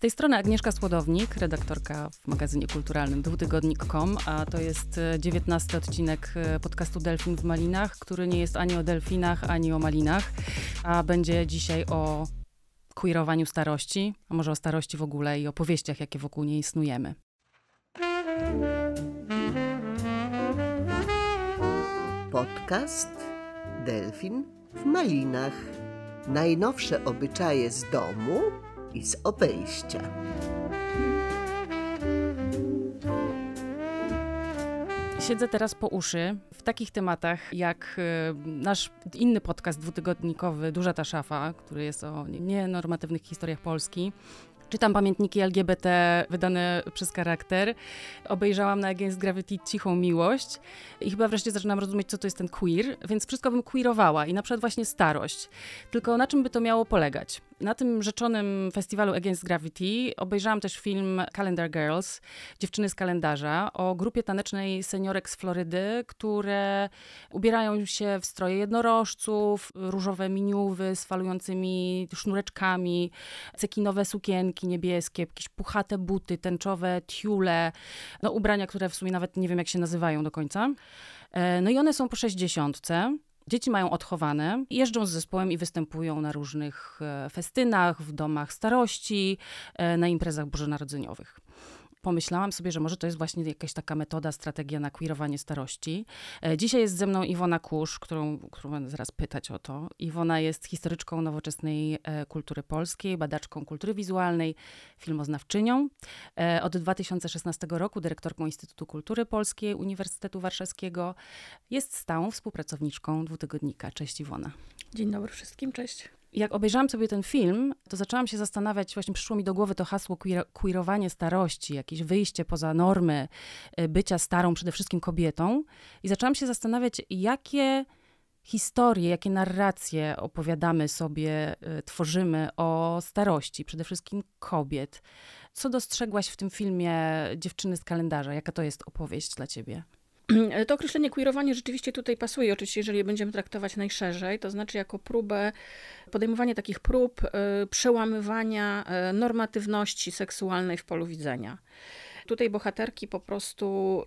tej strony Agnieszka Słodownik, redaktorka w magazynie kulturalnym dwutygodnik.com, a to jest 19 odcinek podcastu Delfin w Malinach, który nie jest ani o delfinach, ani o malinach, a będzie dzisiaj o queerowaniu starości, a może o starości w ogóle i opowieściach, jakie wokół niej snujemy. Podcast Delfin w Malinach. Najnowsze obyczaje z domu i z obejścia. Siedzę teraz po uszy w takich tematach jak y, nasz inny podcast dwutygodnikowy Duża ta szafa, który jest o nienormatywnych historiach Polski. Czytam pamiętniki LGBT wydane przez charakter. Obejrzałam na Against Gravity Cichą Miłość i chyba wreszcie zaczynam rozumieć, co to jest ten queer, więc wszystko bym queerowała i na przykład właśnie starość. Tylko na czym by to miało polegać? Na tym rzeczonym festiwalu Against Gravity obejrzałam też film Calendar Girls, Dziewczyny z kalendarza, o grupie tanecznej seniorek z Florydy, które ubierają się w stroje jednorożców, różowe miniuwy z falującymi sznureczkami, cekinowe sukienki niebieskie, jakieś puchate buty, tęczowe tiule, no ubrania, które w sumie nawet nie wiem jak się nazywają do końca. E, no i one są po sześćdziesiątce. Dzieci mają odchowane, jeżdżą z zespołem i występują na różnych e, festynach, w domach starości, e, na imprezach bożonarodzeniowych pomyślałam sobie, że może to jest właśnie jakaś taka metoda, strategia na queerowanie starości. E, dzisiaj jest ze mną Iwona Kusz, którą, którą będę zaraz pytać o to. Iwona jest historyczką nowoczesnej e, kultury polskiej, badaczką kultury wizualnej, filmoznawczynią. E, od 2016 roku dyrektorką Instytutu Kultury Polskiej Uniwersytetu Warszawskiego. Jest stałą współpracowniczką dwutygodnika. Cześć Iwona. Dzień dobry wszystkim, cześć jak obejrzałam sobie ten film, to zaczęłam się zastanawiać, właśnie przyszło mi do głowy to hasło queer, queerowanie starości, jakieś wyjście poza normy y, bycia starą, przede wszystkim kobietą. I zaczęłam się zastanawiać, jakie historie, jakie narracje opowiadamy sobie, y, tworzymy o starości, przede wszystkim kobiet. Co dostrzegłaś w tym filmie Dziewczyny z kalendarza? Jaka to jest opowieść dla ciebie? To określenie queerowanie rzeczywiście tutaj pasuje, oczywiście, jeżeli będziemy traktować najszerzej, to znaczy jako próbę, podejmowanie takich prób y, przełamywania y, normatywności seksualnej w polu widzenia tutaj bohaterki po prostu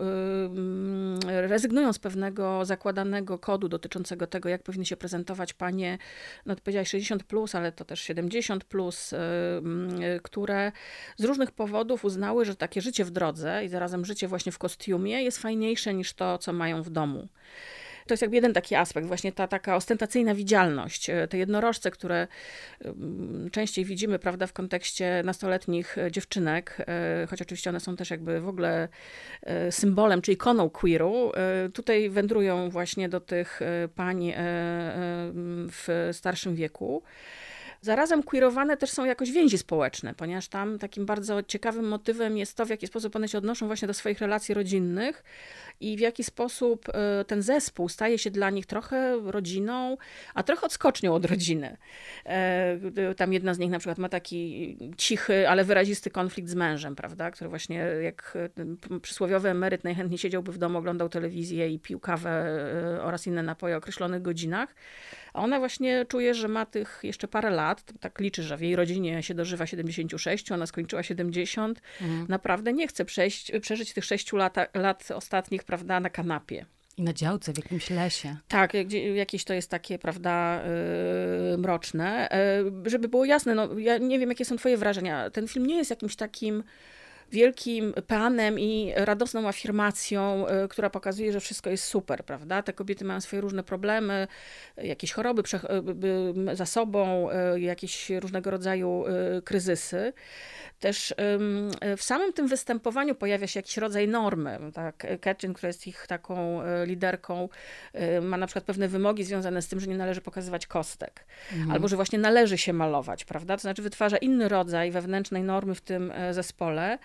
rezygnują z pewnego zakładanego kodu dotyczącego tego, jak powinny się prezentować panie, no powiedziałaś 60 plus, ale to też 70 plus, yy, które z różnych powodów uznały, że takie życie w drodze i zarazem życie właśnie w kostiumie jest fajniejsze niż to, co mają w domu. To jest jakby jeden taki aspekt, właśnie ta taka ostentacyjna widzialność. E, te jednorożce, które częściej widzimy, prawda, w kontekście nastoletnich e, dziewczynek, e, choć oczywiście one są też jakby w ogóle symbolem czy ikoną queeru, tutaj wędrują właśnie do tych pań w starszym wieku. Zarazem queerowane też są jakoś więzi społeczne, ponieważ tam takim bardzo ciekawym motywem jest to, w jaki sposób one się odnoszą właśnie do swoich relacji rodzinnych i w jaki sposób e, ten zespół staje się dla nich trochę rodziną, a trochę odskocznią od rodziny. E, tam jedna z nich na przykład ma taki cichy, ale wyrazisty konflikt z mężem, prawda, który właśnie jak przysłowiowy emeryt najchętniej siedziałby w domu, oglądał telewizję i pił kawę e, oraz inne napoje o określonych godzinach. A ona właśnie czuje, że ma tych jeszcze parę lat, tak liczy, że w jej rodzinie się dożywa 76, ona skończyła 70. Mhm. Naprawdę nie chce przejść, przeżyć tych 6 lat, lat ostatnich, prawda, na kanapie. I na działce, w jakimś lesie. Tak, jakieś to jest takie, prawda, yy, mroczne. Yy, żeby było jasne, no, ja nie wiem, jakie są twoje wrażenia. Ten film nie jest jakimś takim wielkim panem i radosną afirmacją, y, która pokazuje, że wszystko jest super, prawda? Te kobiety mają swoje różne problemy, jakieś choroby y, za sobą, y, jakieś różnego rodzaju kryzysy. Też w samym tym występowaniu pojawia się jakiś rodzaj normy. Tak? Katrin, która jest ich taką liderką, ma na przykład pewne wymogi związane z tym, że nie należy pokazywać kostek, mhm. albo że właśnie należy się malować, prawda? To znaczy wytwarza inny rodzaj wewnętrznej normy w tym zespole,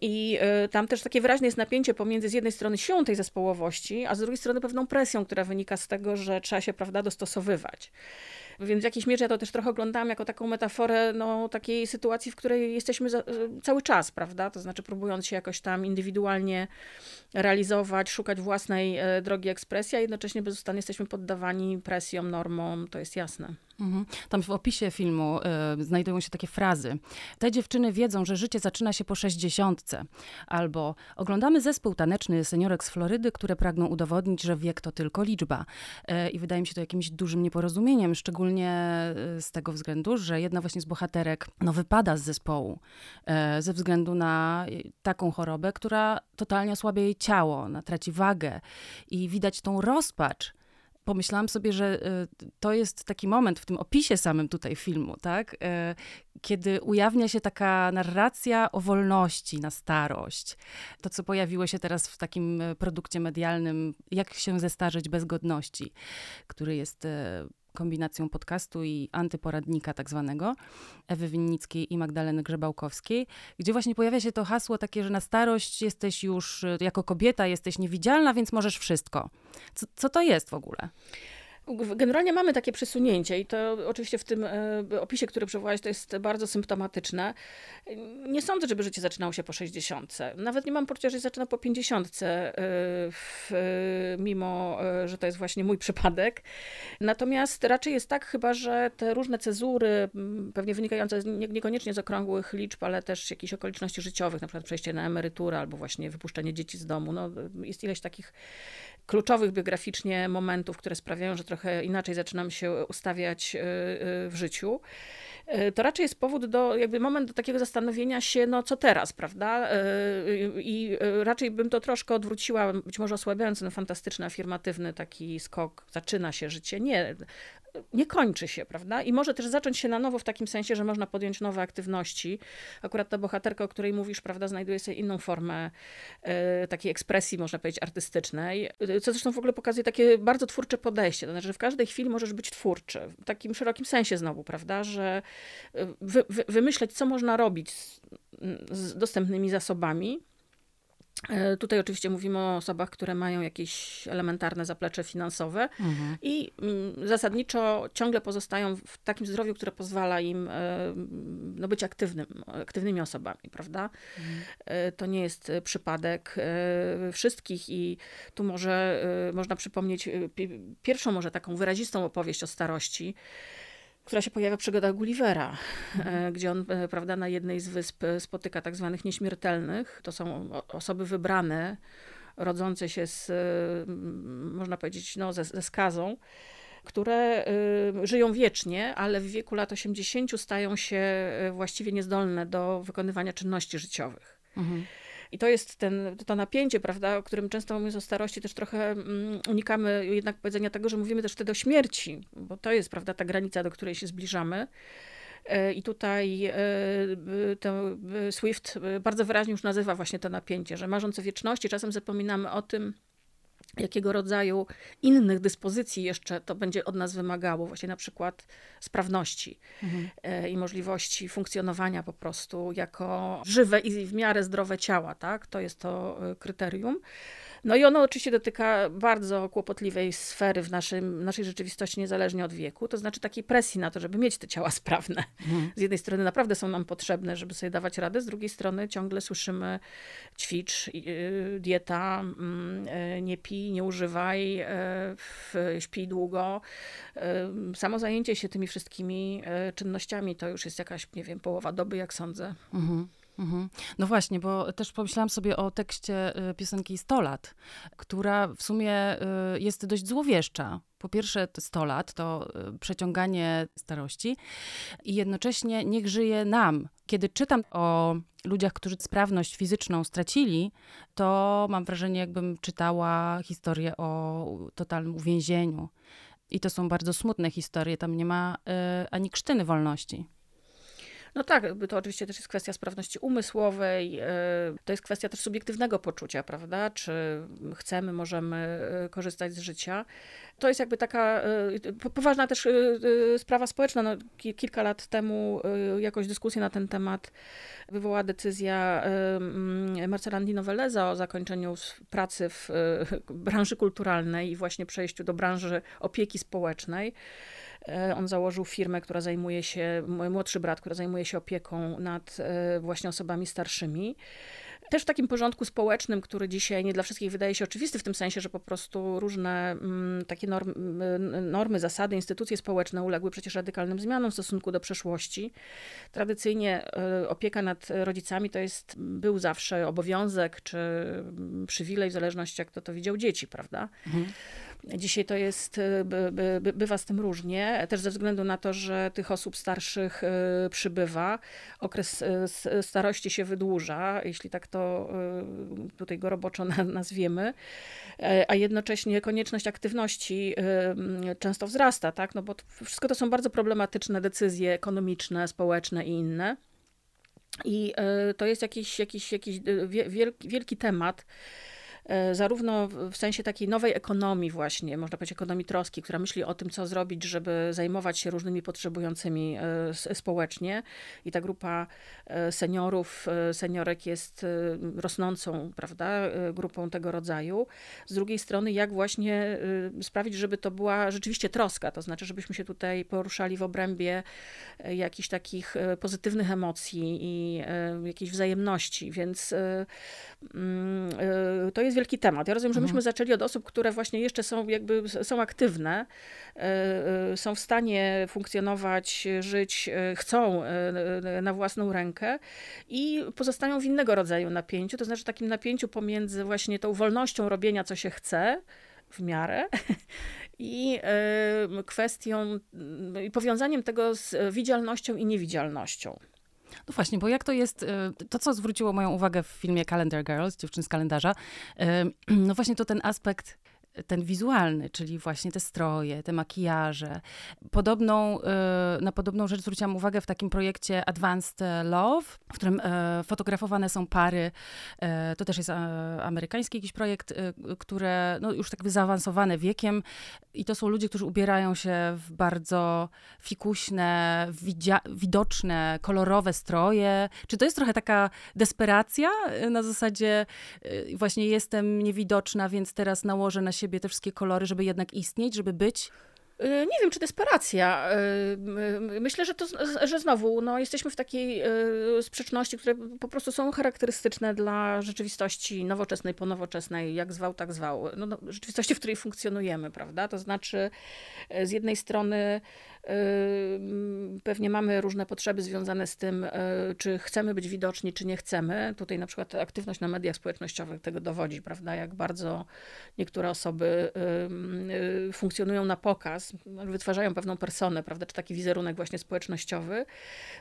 I y, tam też takie wyraźne jest napięcie pomiędzy z jednej strony siłą tej zespołowości, a z drugiej strony pewną presją, która wynika z tego, że trzeba się, prawda, dostosowywać. Więc w jakiejś mierze ja to też trochę oglądałam jako taką metaforę no, takiej sytuacji, w której jesteśmy za, cały czas, prawda? To znaczy próbując się jakoś tam indywidualnie realizować, szukać własnej e, drogi ekspresji, a jednocześnie bezustannie jesteśmy poddawani presjom, normom, to jest jasne. Mhm. Tam w opisie filmu y, znajdują się takie frazy. Te dziewczyny wiedzą, że życie zaczyna się po Albo oglądamy zespół taneczny seniorek z Florydy, które pragną udowodnić, że wiek to tylko liczba. Y, I wydaje mi się to jakimś dużym nieporozumieniem, szczególnie z tego względu, że jedna właśnie z bohaterek no, wypada z zespołu y, ze względu na taką chorobę, która totalnie osłabia jej ciało, traci wagę i widać tą rozpacz pomyślałam sobie, że y, to jest taki moment w tym opisie samym tutaj filmu, tak? Y, kiedy ujawnia się taka narracja o wolności na starość. To, co pojawiło się teraz w takim y, produkcie medialnym, jak się zestarzeć bez godności, który jest kombinacją podcastu i antyporadnika tak zwanego, Ewy Winnickiej i Magdaleny Grzebałkowskiej, gdzie właśnie pojawia się to hasło takie, że na starość jesteś już, jako kobieta jesteś niewidzialna, więc możesz wszystko. Co, co to jest w ogóle? Generalnie mamy takie przesunięcie i to oczywiście w tym e, opisie, który przywołałeś, to jest bardzo symptomatyczne. Nie sądzę, żeby życie zaczynało się po 60. Nawet nie mam poczucia, że zaczyna po 50, e, mimo e, że to jest właśnie mój przypadek. Natomiast raczej jest tak chyba, że te różne cezury, pewnie wynikające niekoniecznie z okrągłych liczb, ale też jakichś okoliczności życiowych, na przykład przejście na emeryturę albo właśnie wypuszczenie dzieci z domu, no, jest ileś takich kluczowych biograficznie momentów, które sprawiają, że trochę inaczej zaczynam się ustawiać y, y, w życiu. Y, to raczej jest powód do, jakby moment do takiego zastanowienia się, no co teraz, prawda? I raczej bym to troszkę odwróciła, być może osłabiając ten fantastyczny, afirmatywny taki skok, zaczyna się życie. Nie, nie kończy się, prawda? I może też zacząć się na nowo w takim sensie, że można podjąć nowe aktywności. Akurat ta bohaterka, o której mówisz, prawda, znajduje sobie inną formę e, takiej ekspresji, można powiedzieć, artystycznej, co zresztą w ogóle pokazuje takie bardzo twórcze podejście. To znaczy, że w każdej chwili możesz być twórczy, w takim szerokim sensie znowu, prawda, że e, wy, wy, wymyśleć, co można robić z, z dostępnymi zasobami, E, tutaj oczywiście mówimy o osobach, które mają jakieś elementarne zaplecze finansowe mhm. i mm, zasadniczo ciągle pozostają w takim zdrowiu, które pozwala im e, no, być aktywnym, aktywnymi osobami, prawda? Mhm. E, to nie jest przypadek wszystkich i tu może można przypomnieć pierwszą może taką wyrazistą opowieść o starości, która się pojawia w przygodach Gullivera, mhm. gdzie on, e, prawda, na jednej z wysp spotyka tak zwanych nieśmiertelnych. To są osoby wybrane, rodzące się z, można powiedzieć, no, ze, ze skazą, które żyją wiecznie, ale w wieku lat 80 stają się właściwie niezdolne do wykonywania czynności życiowych. Mhm. I to jest ten, to napięcie, prawda, o którym często mówiąc o starości, też trochę mm, unikamy jednak powiedzenia tego, że mówimy też wtedy o śmierci, bo to jest, prawda, ta granica, do której się zbliżamy. E, I tutaj e, to Swift bardzo wyraźnie już nazywa właśnie to napięcie, że marząc o wieczności, czasem zapominamy o tym, jakiego rodzaju innych dyspozycji jeszcze to będzie od nas wymagało, właśnie na przykład sprawności mhm. E, i możliwości funkcjonowania po prostu jako żywe i w miarę zdrowe ciała, tak? To jest to e, kryterium. No i ono oczywiście dotyka bardzo kłopotliwej sfery w naszym, naszej rzeczywistości, niezależnie od wieku, to znaczy takiej presji na to, żeby mieć te ciała sprawne. Mhm. Z jednej strony naprawdę są nam potrzebne, żeby sobie dawać radę, z drugiej strony ciągle słyszymy ćwicz, y, dieta, mm, y, nie pij, nie używaj, y, śpij długo. Samo zajęcie się tymi wszystkimi czynnościami to już jest jakaś, nie wiem, połowa doby, jak sądzę. Mhm. Mhm. No właśnie, bo też pomyślałam sobie o tekście y, piosenki 100 lat, która w sumie y, jest dość złowieszcza. Po pierwsze, 100 lat to y, przeciąganie starości i jednocześnie niech żyje nam. Kiedy czytam o ludziach, którzy sprawność fizyczną stracili, to mam wrażenie, jakbym czytała historię o totalnym uwięzieniu. I to są bardzo smutne historie, tam nie ma y, ani krztyny wolności. No tak, to oczywiście też jest kwestia sprawności umysłowej, to jest kwestia też subiektywnego poczucia, prawda? Czy chcemy, możemy korzystać z życia. To jest jakby taka poważna też sprawa społeczna. No, kilka lat temu jakoś dyskusję na ten temat wywołała decyzja Marcela Andino Veleza o zakończeniu pracy w branży kulturalnej i właśnie przejściu do branży opieki społecznej. E, on założył firmę, która zajmuje się, mój młodszy brat, która zajmuje się opieką nad e, właśnie osobami starszymi. Też w takim porządku społecznym, który dzisiaj nie dla wszystkich wydaje się oczywisty, w tym sensie, że po prostu różne mm, takie normy, mm, normy, zasady, instytucje społeczne uległy przecież radykalnym zmianom w stosunku do przeszłości. Tradycyjnie e, opieka nad rodzicami to jest, był zawsze obowiązek czy mm, przywilej, w zależności jak kto to widział dzieci, prawda? Mhm. Dzisiaj to jest, e, by, by, bywa z tym różnie, też ze względu na to, że tych osób starszych e, przybywa, okres e, starości się wydłuża, jeśli tak to tutaj go roboczo nazwiemy, a jednocześnie konieczność aktywności często wzrasta, tak? no bo wszystko to są bardzo problematyczne decyzje ekonomiczne, społeczne i inne. I to jest jakiś, jakiś, jakiś wielki, wielki temat, zarówno w sensie takiej nowej ekonomii właśnie, można powiedzieć ekonomii troski, która myśli o tym, co zrobić, żeby zajmować się różnymi potrzebującymi e, społecznie i ta grupa e, seniorów, seniorek jest rosnącą, prawda, grupą tego rodzaju. Z drugiej strony, jak właśnie sprawić, żeby to była rzeczywiście troska, to znaczy, żebyśmy się tutaj poruszali w obrębie jakichś takich pozytywnych emocji i jakiejś wzajemności, więc mm, to jest wielki temat. Ja rozumiem, że myśmy mhm. zaczęli od osób, które właśnie jeszcze są jakby są aktywne, e, e, są w stanie funkcjonować, żyć, e, chcą na własną rękę i pozostają w innego rodzaju napięciu, to znaczy takim napięciu pomiędzy właśnie tą wolnością robienia, co się chce, w miarę i kwestią i powiązaniem tego z widzialnością i niewidzialnością. No właśnie, bo jak to jest, e, to co zwróciło moją uwagę w filmie Calendar Girls, dziewczyn z kalendarza, e, no właśnie to ten aspekt ten wizualny, czyli właśnie te stroje, te makijaże. Podobną, e, na podobną rzecz zwróciłam uwagę w takim projekcie Advanced Love, w którym e, fotografowane są pary. E, to też jest amerykański jakiś projekt, które no, już tak zaawansowane wiekiem i to są ludzie, którzy ubierają się w bardzo fikuśne, widoczne, kolorowe stroje. Czy to jest trochę taka desperacja na zasadzie właśnie jestem niewidoczna, więc teraz nałożę na siebie siebie te wszystkie kolory, żeby jednak istnieć, żeby być? Y, nie wiem, czy desperacja. Y, myślę, że, to, że znowu no, jesteśmy w takiej y, sprzeczności, które po prostu są charakterystyczne dla rzeczywistości nowoczesnej, ponowoczesnej, jak zwał, tak zwał. No, no, rzeczywistości, w której funkcjonujemy, prawda? To znaczy, z jednej strony Pewnie mamy różne potrzeby związane z tym, e, czy chcemy być widoczni, czy nie chcemy. Tutaj na przykład aktywność na mediach społecznościowych tego dowodzi, prawda? Jak bardzo niektóre osoby e, funkcjonują na pokaz, wytwarzają pewną personę, prawda? Czy taki wizerunek właśnie społecznościowy.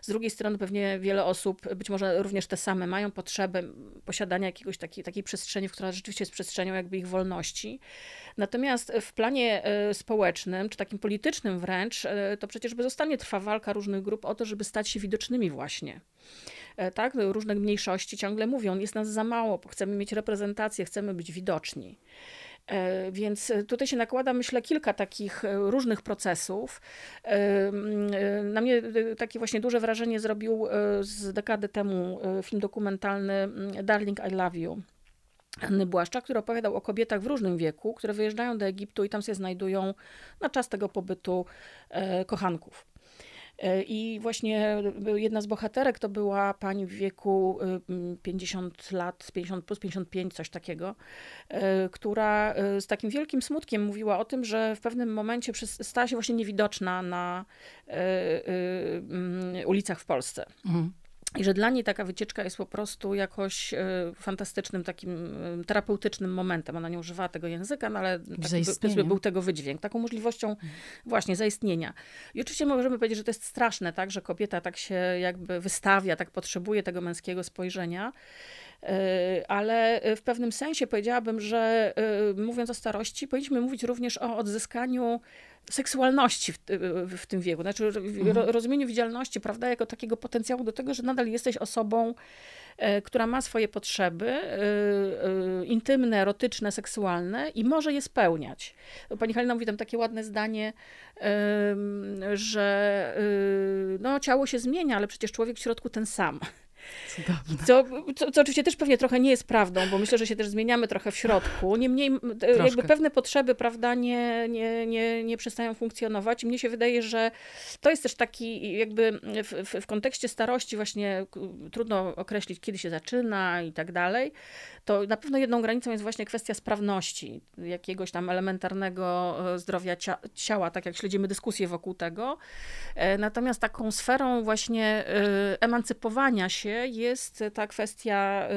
Z drugiej strony pewnie wiele osób, być może również te same, mają potrzebę posiadania jakiegoś takiej, takiej przestrzeni, która rzeczywiście jest przestrzenią jakby ich wolności. Natomiast w planie e, społecznym, czy takim politycznym wręcz, to przecież zostanie trwa walka różnych grup o to, żeby stać się widocznymi właśnie. E, tak, różne mniejszości ciągle mówią, jest nas za mało, chcemy mieć reprezentację, chcemy być widoczni. E, więc tutaj się nakłada, myślę, kilka takich e, różnych procesów. Na mnie takie właśnie duże wrażenie zrobił z dekady temu film dokumentalny Darling, I Love You Anny Błaszcza, który opowiadał o kobietach w różnym wieku, które wyjeżdżają do Egiptu i tam się znajdują na czas tego pobytu e, kochanków. E, I właśnie jedna z bohaterek to była pani w wieku 50 e, lat, 50 plus 55, coś takiego, która z takim wielkim smutkiem mówiła o tym, że w pewnym momencie stała się właśnie niewidoczna na ulicach w Polsce. Mhm. I że dla niej taka wycieczka jest po prostu jakoś e, fantastycznym, takim e, terapeutycznym momentem. Ona nie używała tego języka, no ale taki, był tego wydźwięk, taką możliwością mhm. właśnie zaistnienia. I oczywiście możemy powiedzieć, że to jest straszne, tak, że kobieta tak się jakby wystawia, tak potrzebuje tego męskiego spojrzenia. E, ale w pewnym sensie powiedziałabym, że mówiąc o starości, powinniśmy mówić również o odzyskaniu seksualności w, w, tym wieku, znaczy mhm. rozumieniu widzialności, prawda, jako takiego potencjału do tego, że nadal jesteś osobą, e, która ma swoje potrzeby e, e, intymne, erotyczne, seksualne i może je spełniać. Pani Halina mówi tam takie ładne zdanie, że no, ciało się zmienia, ale przecież człowiek w środku ten sam. Co, co, co, oczywiście też pewnie trochę nie jest prawdą, bo myślę, że się też zmieniamy trochę w środku. Niemniej Troszkę. jakby pewne potrzeby, prawda, nie, nie, nie, nie przestają funkcjonować. I mnie się wydaje, że to jest też taki jakby w, w, w kontekście starości właśnie trudno określić, kiedy się zaczyna i tak dalej. To na pewno jedną granicą jest właśnie kwestia sprawności, jakiegoś tam elementarnego e, zdrowia ciała, tak jak śledzimy dyskusję wokół tego. E, natomiast taką sferą właśnie e, emancypowania się jest ta kwestia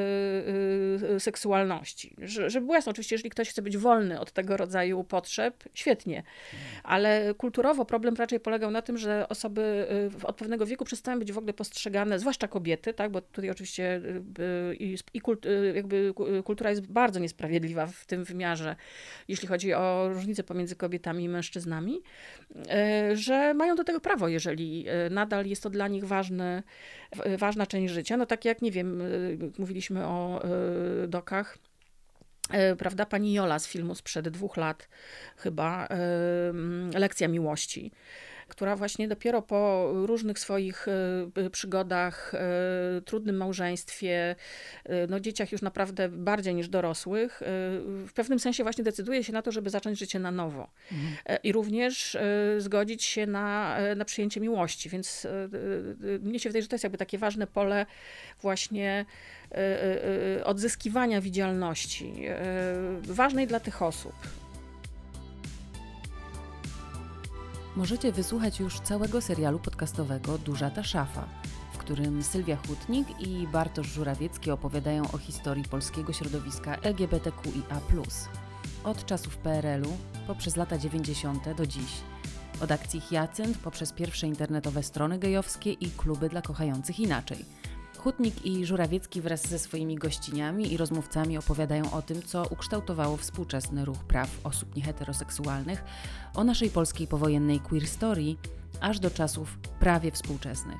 seksualności. Że, żeby było jasne, oczywiście, jeżeli ktoś chce być wolny od tego rodzaju potrzeb, świetnie, ale kulturowo problem raczej polegał na tym, że osoby od pewnego wieku przestają być w ogóle postrzegane, zwłaszcza kobiety, tak, bo tutaj oczywiście i, i kult, jakby kultura jest bardzo niesprawiedliwa w tym wymiarze, jeśli chodzi o różnice pomiędzy kobietami i mężczyznami, że mają do tego prawo, jeżeli nadal jest to dla nich ważny, ważna część życia. No tak jak, nie wiem, y, mówiliśmy o dokach, prawda, pani Jola z filmu sprzed dwóch lat chyba, Lekcja Miłości która właśnie dopiero po różnych swoich e, przygodach, e, trudnym małżeństwie, e, no dzieciach już naprawdę bardziej niż dorosłych, w pewnym sensie właśnie decyduje się na to, żeby zacząć życie na nowo. Mhm. I również zgodzić się na, na przyjęcie miłości. Więc mnie się wydaje, że to jest jakby takie ważne pole właśnie odzyskiwania widzialności, ważnej dla tych osób. Możecie wysłuchać już całego serialu podcastowego Duża ta szafa, w którym Sylwia Hutnik i Bartosz Żurawiecki opowiadają o historii polskiego środowiska LGBTQIA+, od czasów PRL-u poprzez lata 90. do dziś. Od akcji Hyacynt poprzez pierwsze internetowe strony gejowskie i kluby dla kochających inaczej – Hutnik i Żurawiecki wraz ze swoimi gościniami i rozmówcami opowiadają o tym, co ukształtowało współczesny ruch praw osób nieheteroseksualnych, o naszej polskiej powojennej queer story, aż do czasów prawie współczesnych.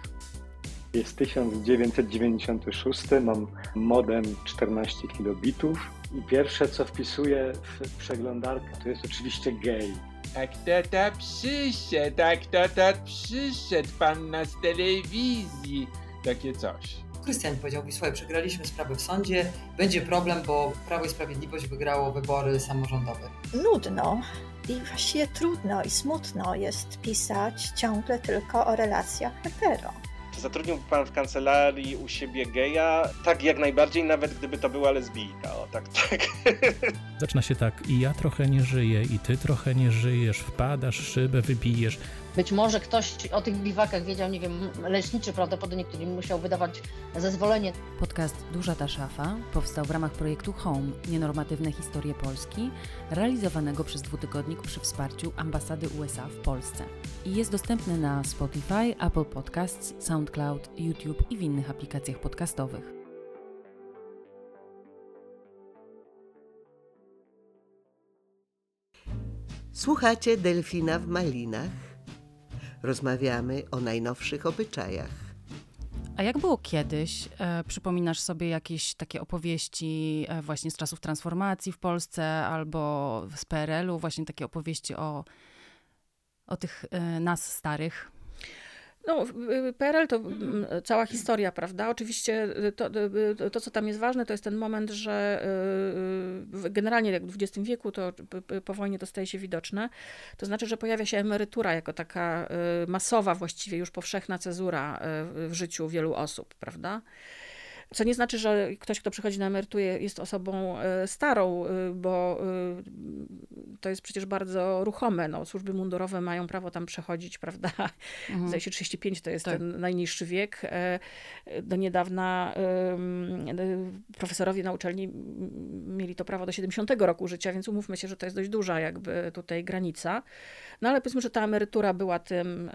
Jest 1996, mam modem 14 kilobitów i pierwsze co wpisuję w przeglądarkę to jest oczywiście gay. Tak tata przyszedł, tak tata przyszedł, pan na z telewizji, takie coś. Krystian powiedział mi, słuchaj, przegraliśmy sprawę w sądzie, będzie problem, bo Prawo i Sprawiedliwość wygrało wybory samorządowe. Nudno i właściwie trudno i smutno jest pisać ciągle tylko o relacjach hetero. Zatrudnił pan w kancelarii u siebie geja? Tak, jak najbardziej, nawet gdyby to była lesbijka, o tak, tak. Zaczyna się tak, i ja trochę nie żyję, i ty trochę nie żyjesz, wpadasz, szybę wybijesz. Być może ktoś o tych biwakach wiedział, nie wiem, leśniczy prawdopodobnie, który musiał wydawać zezwolenie. Podcast Duża ta szafa powstał w ramach projektu Home – Nienormatywne historie Polski, realizowanego przez dwutygodnik przy wsparciu ambasady USA w Polsce. I jest dostępny na Spotify, Apple Podcasts, SoundCloud, YouTube i w innych aplikacjach podcastowych. Słuchacie Delfina w Malinach rozmawiamy o najnowszych obyczajach. A jak było kiedyś? E, przypominasz sobie jakieś takie opowieści e, właśnie z czasów transformacji w Polsce albo z PRL-u, właśnie takie opowieści o, o tych e, nas starych? No, PRL to cała historia, prawda? Oczywiście y, to, y, y, to, co tam jest ważne, to jest ten moment, że generalnie jak w XX wieku, to po wojnie to staje się widoczne. To znaczy, że pojawia się emerytura jako taka masowa, właściwie już powszechna cezura w życiu wielu osób, prawda? Co nie znaczy, że ktoś, kto przychodzi na emeryturę, jest osobą e, starą, e, bo e, to jest przecież bardzo ruchome. No, służby mundurowe mają prawo tam przechodzić, prawda? Mhm. Zdaje się 35 to jest tak. ten najniższy wiek. Do niedawna profesorowie na uczelni mieli to prawo do 70 roku życia, więc umówmy się, że to jest dość duża jakby tutaj granica. No ale powiedzmy, że ta emerytura była tym,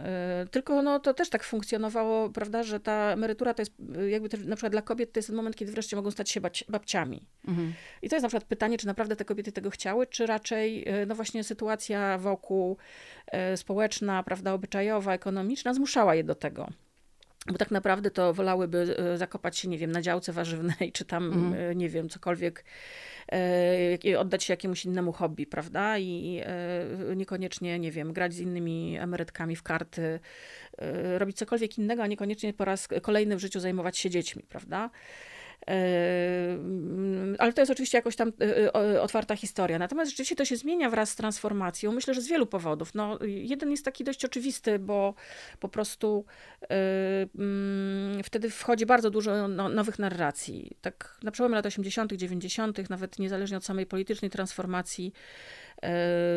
tylko no, to też tak funkcjonowało, prawda, że ta emerytura to jest jakby też na przykład dla kobiet kobiet to jest ten moment, kiedy wreszcie mogą stać się babciami. Mhm. I to jest na przykład pytanie, czy naprawdę te kobiety tego chciały, czy raczej e, no właśnie sytuacja wokół e, społeczna, prawda, obyczajowa, ekonomiczna zmuszała je do tego. Bo tak naprawdę to wolałyby e, zakopać się, nie wiem, na działce warzywnej, czy tam, Mhm. nie wiem, cokolwiek, oddać się jakiemuś innemu hobby, prawda? I niekoniecznie, nie wiem, grać z innymi emerytkami w karty, robić cokolwiek innego, a niekoniecznie po raz kolejny w życiu zajmować się dziećmi, prawda? Yy, Ale to jest oczywiście jakoś tam o- otwarta historia. Natomiast rzeczywiście to się zmienia wraz z transformacją. Myślę, że z wielu powodów. No, jeden jest taki dość oczywisty, bo po prostu mm, wtedy wchodzi bardzo dużo no, nowych narracji. Tak na przełomie lat 80., 90., nawet niezależnie od samej politycznej transformacji,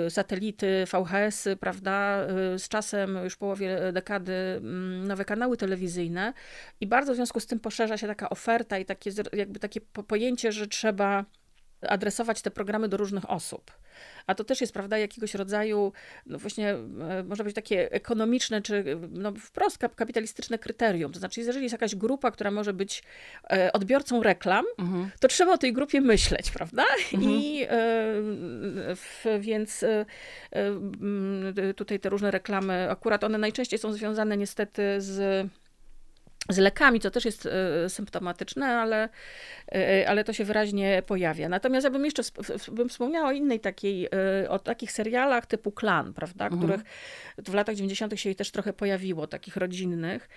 satelity, VHS-y, prawda? Yy, Z czasem, już w połowie dekady, mm, nowe kanały telewizyjne i bardzo w związku z tym poszerza się taka oferta i takie, jakby takie po- pojęcie, że trzeba adresować te programy do różnych osób. A to też jest, prawda, jakiegoś rodzaju, no właśnie, e, można być takie ekonomiczne, czy no wprost kap- kapitalistyczne kryterium. To znaczy, jeżeli jest jakaś grupa, która może być e, odbiorcą reklam, Mhm. to trzeba o tej grupie myśleć, prawda? Mhm. I e, w, więc e, e, tutaj te różne reklamy, akurat one najczęściej są związane niestety z z lekami, co też jest e, symptomatyczne, ale, e, ale to się wyraźnie pojawia. Natomiast ja bym jeszcze bym wspomniała o innej takiej, e, o takich serialach typu Klan, prawda, Mhm. których w latach 90. się też trochę pojawiło, takich rodzinnych.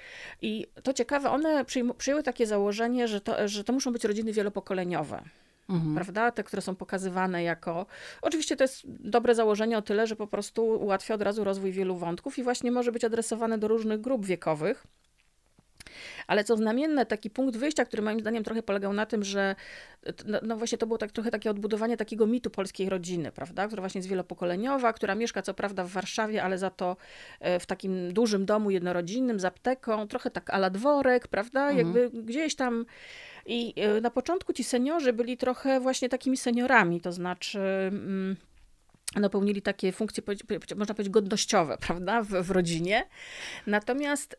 I to ciekawe, one przyjęły takie założenie, że to, że to muszą być rodziny wielopokoleniowe Mhm. prawda? Te, które są pokazywane jako. Oczywiście to jest dobre założenie o tyle, że po prostu ułatwia od razu rozwój wielu wątków i właśnie może być adresowane do różnych grup wiekowych. Ale co znamienne, taki punkt wyjścia, który moim zdaniem trochę polegał na tym, że no, no właśnie to było tak trochę takie odbudowanie takiego mitu polskiej rodziny, prawda? Która właśnie jest wielopokoleniowa, która mieszka co prawda w Warszawie, ale za to e, w takim dużym domu jednorodzinnym z apteką, trochę tak ala dworek, prawda? Mhm. Jakby gdzieś tam i e, na początku ci seniorzy byli trochę właśnie takimi seniorami, to znaczy mm, no, pełnili takie funkcje, można powiedzieć, godnościowe, prawda, w, w rodzinie. Natomiast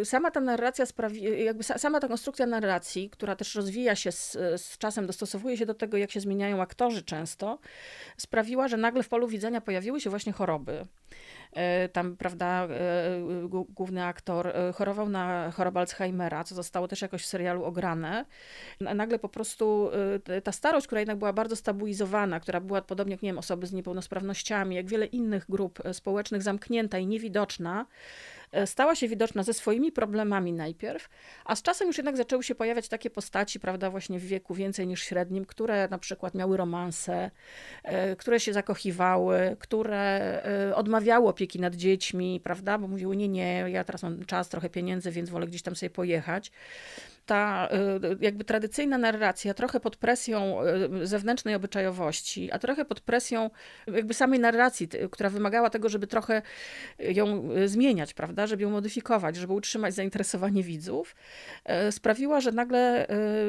y, sama ta narracja sprawi, jakby sa, sama ta konstrukcja narracji, która też rozwija się z, z czasem, dostosowuje się do tego, jak się zmieniają aktorzy często, sprawiła, że nagle w polu widzenia pojawiły się właśnie choroby. E, Tam, prawda, e, gó- główny aktor e, chorował na chorobę Alzheimera, co zostało też jakoś w serialu ograne. Nagle po prostu e, ta starość, która jednak była bardzo stabilizowana, która była podobnie jak, nie wiem, osoby z niepełnosprawnościami, jak wiele innych grup e, społecznych, zamknięta i niewidoczna, e, stała się widoczna ze swoimi problemami najpierw, a z czasem już jednak zaczęły się pojawiać takie postaci, prawda, właśnie w wieku więcej niż średnim, które na przykład miały romanse, e, które się zakochiwały, które e, odmawiały opieki nad dziećmi, prawda, bo mówiły, nie, nie, ja teraz mam czas, trochę pieniędzy, więc wolę gdzieś tam sobie pojechać. Ta jakby tradycyjna narracja, trochę pod presją zewnętrznej obyczajowości, a trochę pod presją jakby samej narracji, która wymagała tego, żeby trochę ją zmieniać, prawda, żeby ją modyfikować, żeby utrzymać zainteresowanie widzów, y, sprawiła, że nagle y,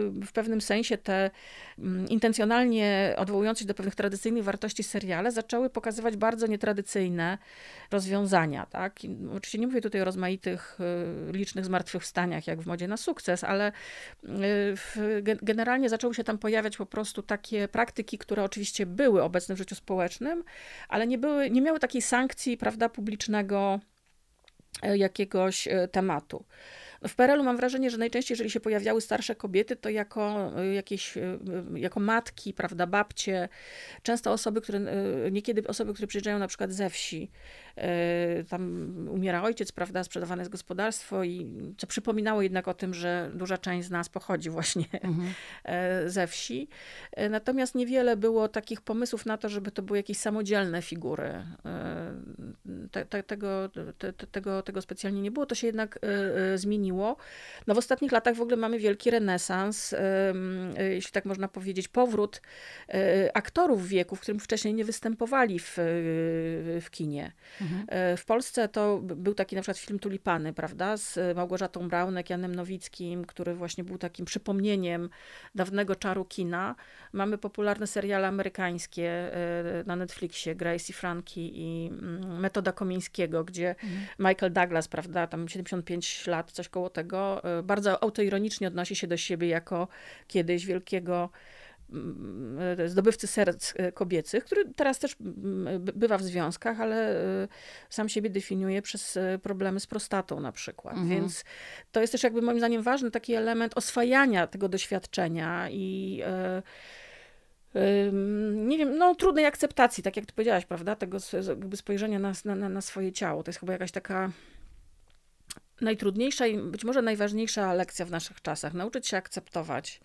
w pewnym sensie te mm, intencjonalnie odwołujące się do pewnych tradycyjnych wartości seriale zaczęły pokazywać bardzo nietradycyjne rozwiązania. Tak? Oczywiście nie mówię tutaj o rozmaitych y, licznych zmartwychwstaniach, jak w modzie na sukces, ale w, ge- generalnie zaczęły się tam pojawiać po prostu takie praktyki, które oczywiście były obecne w życiu społecznym, ale nie, były, nie miały takiej sankcji prawda, publicznego e, jakiegoś e, tematu. W PRL-u mam wrażenie, że najczęściej, jeżeli się pojawiały starsze kobiety, to jako y, jakieś, y, y, jako matki, prawda, babcie, często osoby, które, niekiedy osoby, które przyjeżdżają na przykład ze wsi, tam umiera ojciec, prawda, sprzedawane jest gospodarstwo i co przypominało jednak o tym, że duża część z nas pochodzi właśnie Mhm. e, ze wsi. E, Natomiast niewiele było takich pomysłów na to, żeby to były jakieś samodzielne figury. E, Te, te, tego, te, te- tego, tego specjalnie nie było, to się jednak e, zmieniło. No w ostatnich latach w ogóle mamy wielki renesans, e, jeśli tak można powiedzieć, powrót e, aktorów wieku, w którym wcześniej nie występowali w, e, w kinie. Mhm. W Polsce to był taki na przykład film Tulipany, prawda, z Małgorzatą Braunek, Janem Nowickim, który właśnie był takim przypomnieniem dawnego czaru kina. Mamy popularne seriale amerykańskie na Netflixie, Grace i Frankie i mm, Metoda Komińskiego, gdzie Michael Douglas, prawda, tam 75 lat, coś koło mało tego, y, bardzo autoironicznie odnosi się do siebie jako kiedyś wielkiego mm, zdobywcy serc kobiecych, który teraz też mm, bywa w związkach, ale sam siebie definiuje przez problemy z prostatą na przykład. Mhm. Więc to jest też jakby moim zdaniem ważny taki element oswajania tego doświadczenia i nie wiem, no trudnej akceptacji, tak jak ty powiedziałaś, prawda, tego jakby spojrzenia na, na, na swoje ciało. To jest chyba jakaś taka najtrudniejsza i być może najważniejsza lekcja w naszych czasach. Nauczyć się akceptować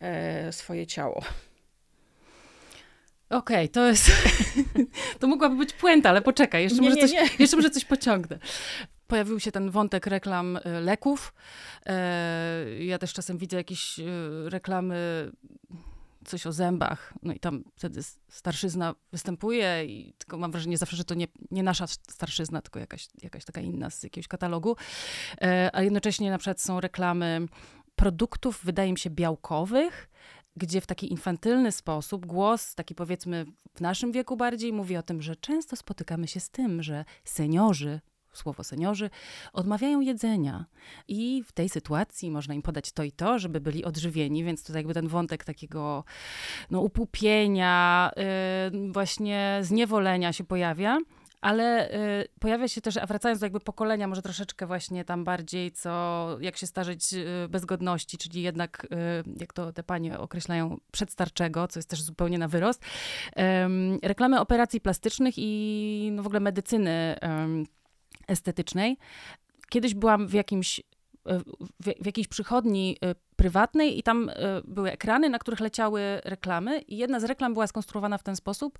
e, swoje ciało. Okej, okay, to jest. to mogłaby być puenta, ale poczekaj, jeszcze, nie, może, nie, coś, nie. jeszcze może coś pociągnę. Pojawił się ten wątek reklam e, leków. E, ja też czasem widzę jakieś reklamy coś o zębach, no i tam wtedy starszyzna występuje i tylko mam wrażenie zawsze, że to nie, nie nasza starszyzna, tylko jakaś, jakaś taka inna z jakiegoś katalogu, e, a jednocześnie na przykład są reklamy produktów, wydaje mi się, białkowych, gdzie w taki infantylny sposób głos, taki powiedzmy w naszym wieku bardziej, mówi o tym, że często spotykamy się z tym, że seniorzy słowo seniorzy, odmawiają jedzenia. I w tej sytuacji można im podać to i to, żeby byli odżywieni, więc tutaj jakby ten wątek takiego no, upupienia, yy, właśnie zniewolenia się pojawia. Ale y, pojawia się też, a wracając do jakby pokolenia, może troszeczkę właśnie tam bardziej, co jak się starzeć y, bez godności, czyli jednak, y, jak to te panie określają, przedstarczego, co jest też zupełnie na wyrost. reklamy operacji plastycznych i no, w ogóle medycyny estetycznej. Kiedyś byłam w jakimś e, w, jakiejś przychodni e, prywatnej i tam e, były ekrany, na których leciały reklamy i jedna z reklam była skonstruowana w ten sposób,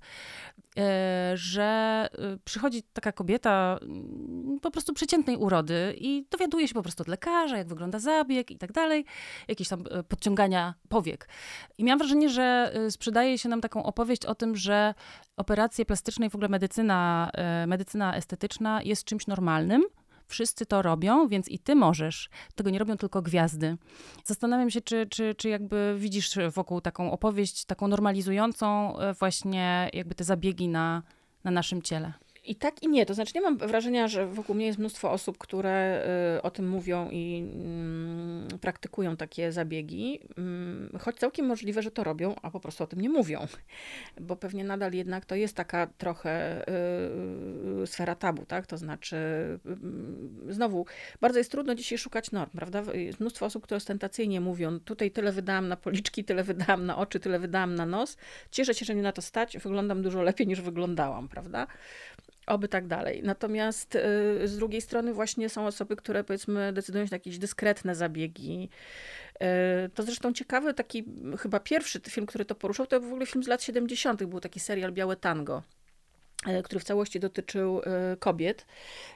że przychodzi taka kobieta mm, po prostu przeciętnej urody i dowiaduje się po prostu od lekarza, jak wygląda zabieg i tak dalej, jakieś tam podciągania powiek. I miałam wrażenie, że sprzedaje się nam taką opowieść o tym, że operacje plastyczne i w ogóle medycyna, medycyna estetyczna jest czymś normalnym, Wszyscy to robią, więc i ty możesz. Tego nie robią tylko gwiazdy. Zastanawiam się, czy, czy, czy jakby widzisz wokół taką opowieść, taką normalizującą e, właśnie jakby te zabiegi na, na naszym ciele. I tak i nie. To znaczy, nie mam wrażenia, że wokół mnie jest mnóstwo osób, które y, o tym mówią i mm, praktykują takie zabiegi, mm, choć całkiem możliwe, że to robią, a po prostu o tym nie mówią. Bo pewnie nadal jednak to jest taka trochę y, sfera tabu, tak? To znaczy, znowu, bardzo jest trudno dzisiaj szukać norm, prawda? Jest mnóstwo osób, które ostentacyjnie mówią, tutaj tyle wydałam na policzki, tyle wydałam na oczy, tyle wydałam na nos. Cieszę się, że mnie na to stać, wyglądam dużo lepiej niż wyglądałam, prawda? Oby tak dalej. Natomiast y, z drugiej strony właśnie są osoby, które powiedzmy decydują się na jakieś dyskretne zabiegi. Y, to zresztą ciekawy taki chyba pierwszy film, który to poruszał, to był w ogóle film z lat 70. Był taki serial Białe Tango y, który w całości dotyczył kobiet.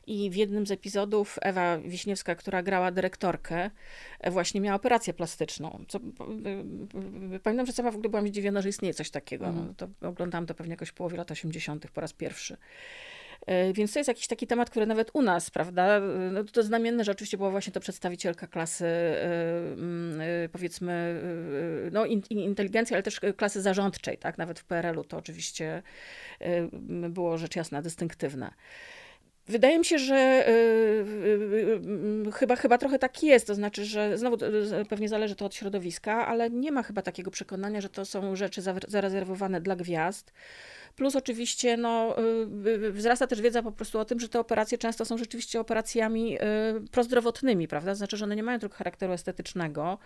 I w jednym z epizodów Ewa Wiśniewska, która grała dyrektorkę, właśnie miała operację plastyczną. Co, pamiętam, że sama w ogóle byłam zdziwiona, że istnieje coś takiego. Mm. To oglądałam to pewnie jakoś w połowie lat 80. po raz pierwszy. E, więc to jest jakiś taki temat, który nawet u nas, prawda, no to znamienne, że oczywiście była właśnie to przedstawicielka klasy, e, mm, e, powiedzmy, no inteligencji, ale też klasy zarządczej, tak, nawet w PRL-u to oczywiście było rzecz jasna dystynktywne. Wydaje mi się, że chyba, chyba trochę tak jest. To znaczy, że znowu pewnie zależy to od środowiska, ale nie ma chyba takiego przekonania, że to są rzeczy zarezerwowane dla gwiazd. Plus oczywiście no, y, y, wzrasta też wiedza po prostu o tym, że te operacje często są rzeczywiście operacjami y, prozdrowotnymi, prawda? Znaczy, że one nie mają tylko charakteru estetycznego.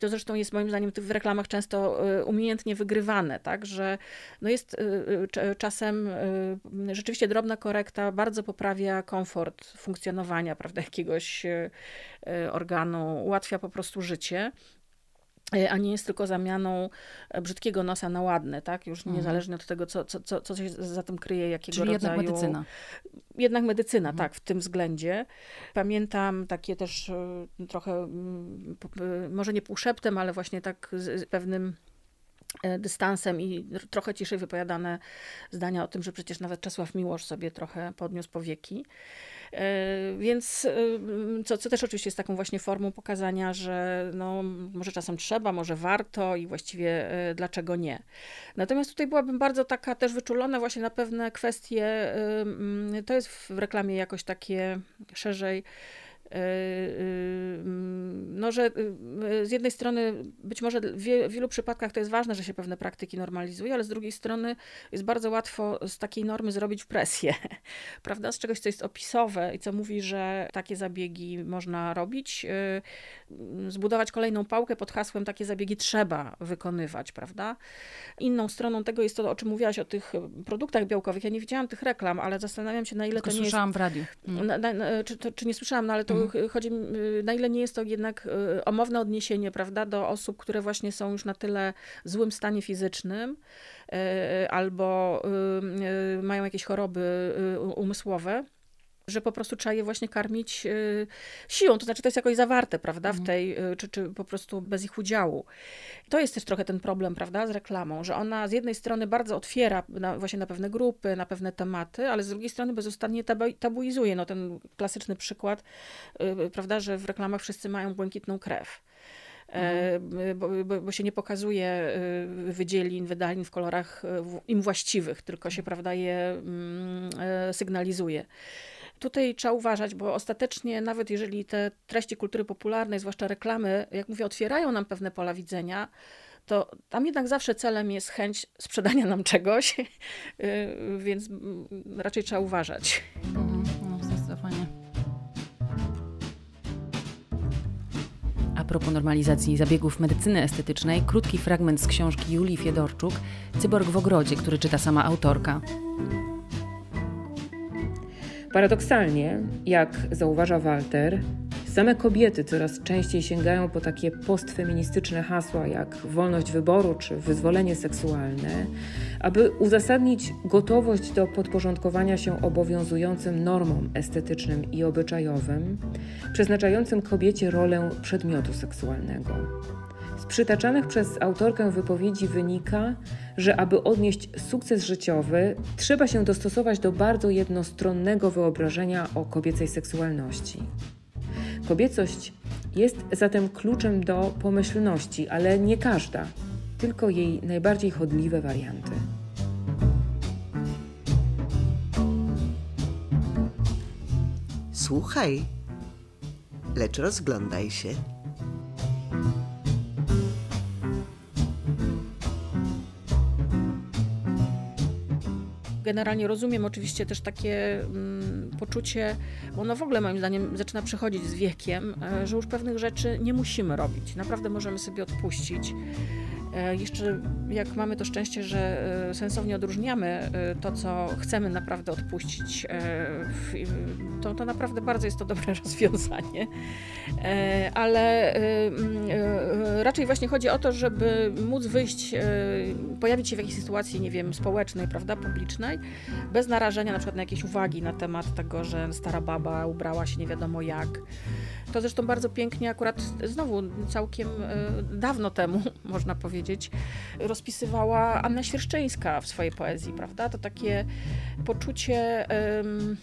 To zresztą jest moim zdaniem w reklamach często umiejętnie wygrywane, tak? Że no jest czasem rzeczywiście drobna korekta bardzo poprawia komfort funkcjonowania, prawda, jakiegoś organu, ułatwia po prostu życie. E, a nie jest tylko zamianą e, brzydkiego nosa na ładny, tak? Już mhm. niezależnie od tego, co, co, co, co się za tym kryje, jakiego Czyli rodzaju... jednak medycyna. Jednak medycyna, mhm. tak, w tym względzie. Pamiętam takie też e, trochę, może nie półszeptem, ale właśnie tak z pewnym dystansem i trochę ciszej wypowiadane zdania o tym, że przecież nawet Czesław Miłosz sobie trochę podniósł powieki. E, więc e, co, co też oczywiście jest taką właśnie formą pokazania, że no, może czasem trzeba, może warto i właściwie e, dlaczego nie. Natomiast tutaj byłabym bardzo taka też wyczulona właśnie na pewne kwestie, to jest w reklamie jakoś takie szerzej no, że z jednej strony być może w wielu przypadkach to jest ważne, że się pewne praktyki normalizuje, ale z drugiej strony jest bardzo łatwo z takiej normy zrobić presję, prawda? Z czegoś, co jest opisowe i co mówi, że takie zabiegi można robić, zbudować kolejną pałkę pod hasłem takie zabiegi trzeba wykonywać, prawda? Inną stroną tego jest to, o czym mówiłaś, o tych produktach białkowych. Ja nie widziałam tych reklam, ale zastanawiam się, na ile Tylko to nie słyszałam jest... w radiu. Mm. Na, na, czy, to, czy nie słyszałam, no ale to mm. chodzi, na ile nie jest to jednak y, omowne odniesienie, prawda, do osób, które właśnie są już na tyle złym stanie fizycznym, y, albo y, mają jakieś choroby umysłowe, że po prostu trzeba je właśnie karmić y, siłą, to znaczy to jest jakoś zawarte, prawda, w mhm. tej, y, czy, czy po prostu bez ich udziału. To jest też trochę ten problem, prawda, z reklamą, że ona z jednej strony bardzo otwiera na, właśnie na pewne grupy, na pewne tematy, ale z drugiej strony bezustannie tabuizuje. No ten klasyczny przykład, y, prawda, że w reklamach wszyscy mają błękitną krew. Mhm. Bo, bo, bo, się nie pokazuje wydzielin, wydalin w kolorach im właściwych, tylko się, prawda, je mm, sygnalizuje. Tutaj trzeba uważać, bo ostatecznie, nawet jeżeli te treści kultury popularnej, zwłaszcza reklamy, jak mówię, otwierają nam pewne pola widzenia, to tam jednak zawsze celem jest chęć sprzedania nam czegoś, y, więc raczej trzeba uważać. No. A propos normalizacji zabiegów medycyny estetycznej, krótki fragment z książki Julii Fiedorczuk, Cyborg w ogrodzie, który czyta sama autorka. Paradoksalnie, jak zauważa Walter, same kobiety coraz częściej sięgają po takie postfeministyczne hasła jak wolność wyboru czy wyzwolenie seksualne, aby uzasadnić gotowość do podporządkowania się obowiązującym normom estetycznym i obyczajowym, przeznaczającym kobiecie rolę przedmiotu seksualnego. Przytaczanych przez autorkę wypowiedzi wynika, że aby odnieść sukces życiowy, trzeba się dostosować do bardzo jednostronnego wyobrażenia o kobiecej seksualności. Kobiecość jest zatem kluczem do pomyślności, ale nie każda, tylko jej najbardziej chodliwe warianty. Słuchaj, lecz rozglądaj się. Generalnie rozumiem oczywiście też takie mm, poczucie, bo ono w ogóle moim zdaniem zaczyna przychodzić z wiekiem, e, że już pewnych rzeczy nie musimy robić. Naprawdę możemy sobie odpuścić. E, jeszcze jak mamy to szczęście, że e, sensownie odróżniamy e, to, co chcemy naprawdę odpuścić, to, to naprawdę bardzo jest to dobre rozwiązanie. Ale raczej właśnie chodzi o to, żeby móc wyjść, pojawić się w jakiejś sytuacji, nie wiem, społecznej, prawda, publicznej, bez narażenia na przykład na jakieś uwagi na temat tego, że stara baba ubrała się nie wiadomo jak. To zresztą bardzo pięknie akurat znowu całkiem dawno temu, można powiedzieć, powiedzieć, rozpisywała Anna Świerszczyńska w swojej poezji, prawda? To takie poczucie. Um,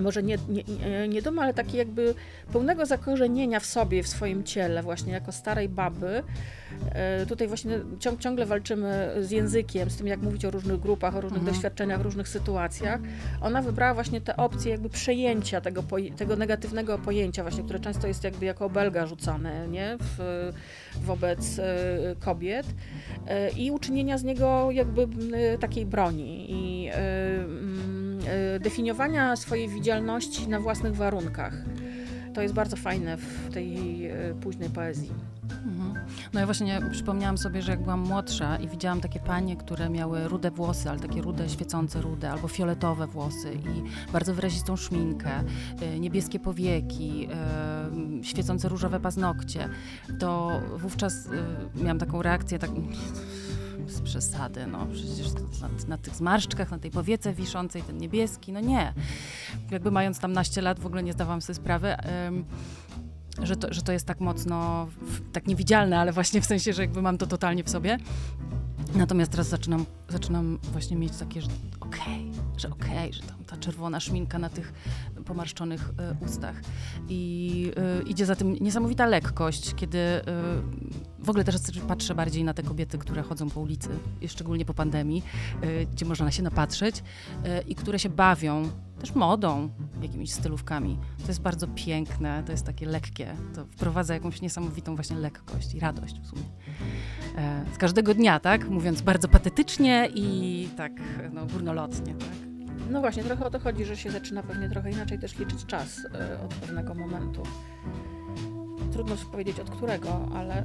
może nie, nie, nie dom, ale takie jakby pełnego zakorzenienia w sobie, w swoim ciele, właśnie jako starej baby. E, tutaj właśnie ciąg, ciągle walczymy z językiem, z tym, jak mówić o różnych grupach, o różnych mhm. doświadczeniach, różnych sytuacjach. Ona wybrała właśnie te opcje jakby przejęcia tego, tego negatywnego pojęcia, właśnie, które często jest jakby jako obelga rzucane, nie? W, wobec e, kobiet e, i uczynienia z niego jakby takiej broni i definiowania swojej widzialności na własnych warunkach. To jest bardzo fajne w tej e, późnej poezji. Mhm. No ja właśnie przypomniałam sobie, że jak byłam młodsza i widziałam takie panie, które miały rude włosy, ale takie rude, świecące rude, albo fioletowe włosy i bardzo wyrazistą szminkę, e, niebieskie powieki, świecące różowe paznokcie, to wówczas miałam taką reakcję, tak z przesady, no przecież na, na, tych zmarszczkach, na tej powiece wiszącej, ten niebieski, no nie. Jakby mając tam naście lat w ogóle nie zdawałam sobie sprawy, ym, że, to, że to jest tak mocno, tak niewidzialne, ale właśnie w sensie, że jakby mam to totalnie w sobie. Natomiast teraz zaczynam, zaczynam właśnie mieć takie, że okej, okay, że okej, okay, że tam ta czerwona szminka na tych pomarszczonych y, ustach. I y, idzie za tym niesamowita lekkość, kiedy y, w ogóle też patrzę bardziej na te kobiety, które chodzą po ulicy, szczególnie po pandemii, gdzie można się napatrzeć i które się bawią też modą, jakimiś stylówkami. To jest bardzo piękne, to jest takie lekkie, to wprowadza jakąś niesamowitą właśnie lekkość i radość w sumie. E, z każdego dnia, tak? Mówiąc bardzo patetycznie i tak no, górnolotnie, tak? No właśnie, trochę o to chodzi, że się zaczyna pewnie trochę inaczej też liczyć czas y, od pewnego momentu. Trudno powiedzieć od którego, ale.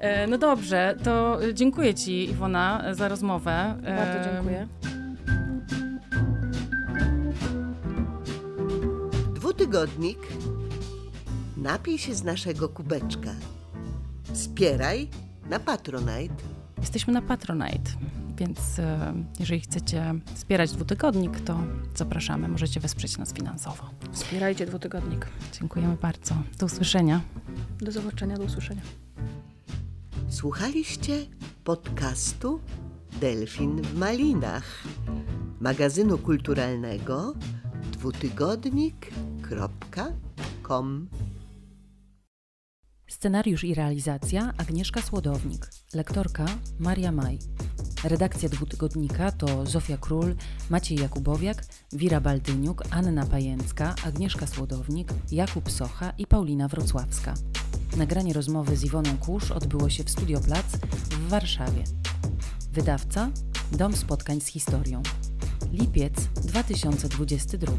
E, no dobrze, to dziękuję Ci, Iwona, za rozmowę. Bardzo dziękuję. Dwutygodnik. Napij się z naszego kubeczka. Wspieraj na Patronite. Jesteśmy na Patronite, więc e, jeżeli chcecie wspierać dwutygodnik, to zapraszamy. Możecie wesprzeć nas finansowo. Wspierajcie dwutygodnik. Dziękujemy bardzo. Do usłyszenia. Do zobaczenia, do usłyszenia. Słuchaliście podcastu Delfin w Malinach, magazynu kulturalnego Scenariusz i realizacja Agnieszka Słodownik, lektorka Maria Maj. Redakcja dwutygodnika to Zofia Król, Maciej Jakubowiak, Wira Baldyniuk, Anna Pajęcka, Agnieszka Słodownik, Jakub Socha i Paulina Wrocławska. Nagranie rozmowy z Iwoną Kusz odbyło się w Studio Plac w Warszawie. Wydawca Dom Spotkań z Historią. Lipiec 2022.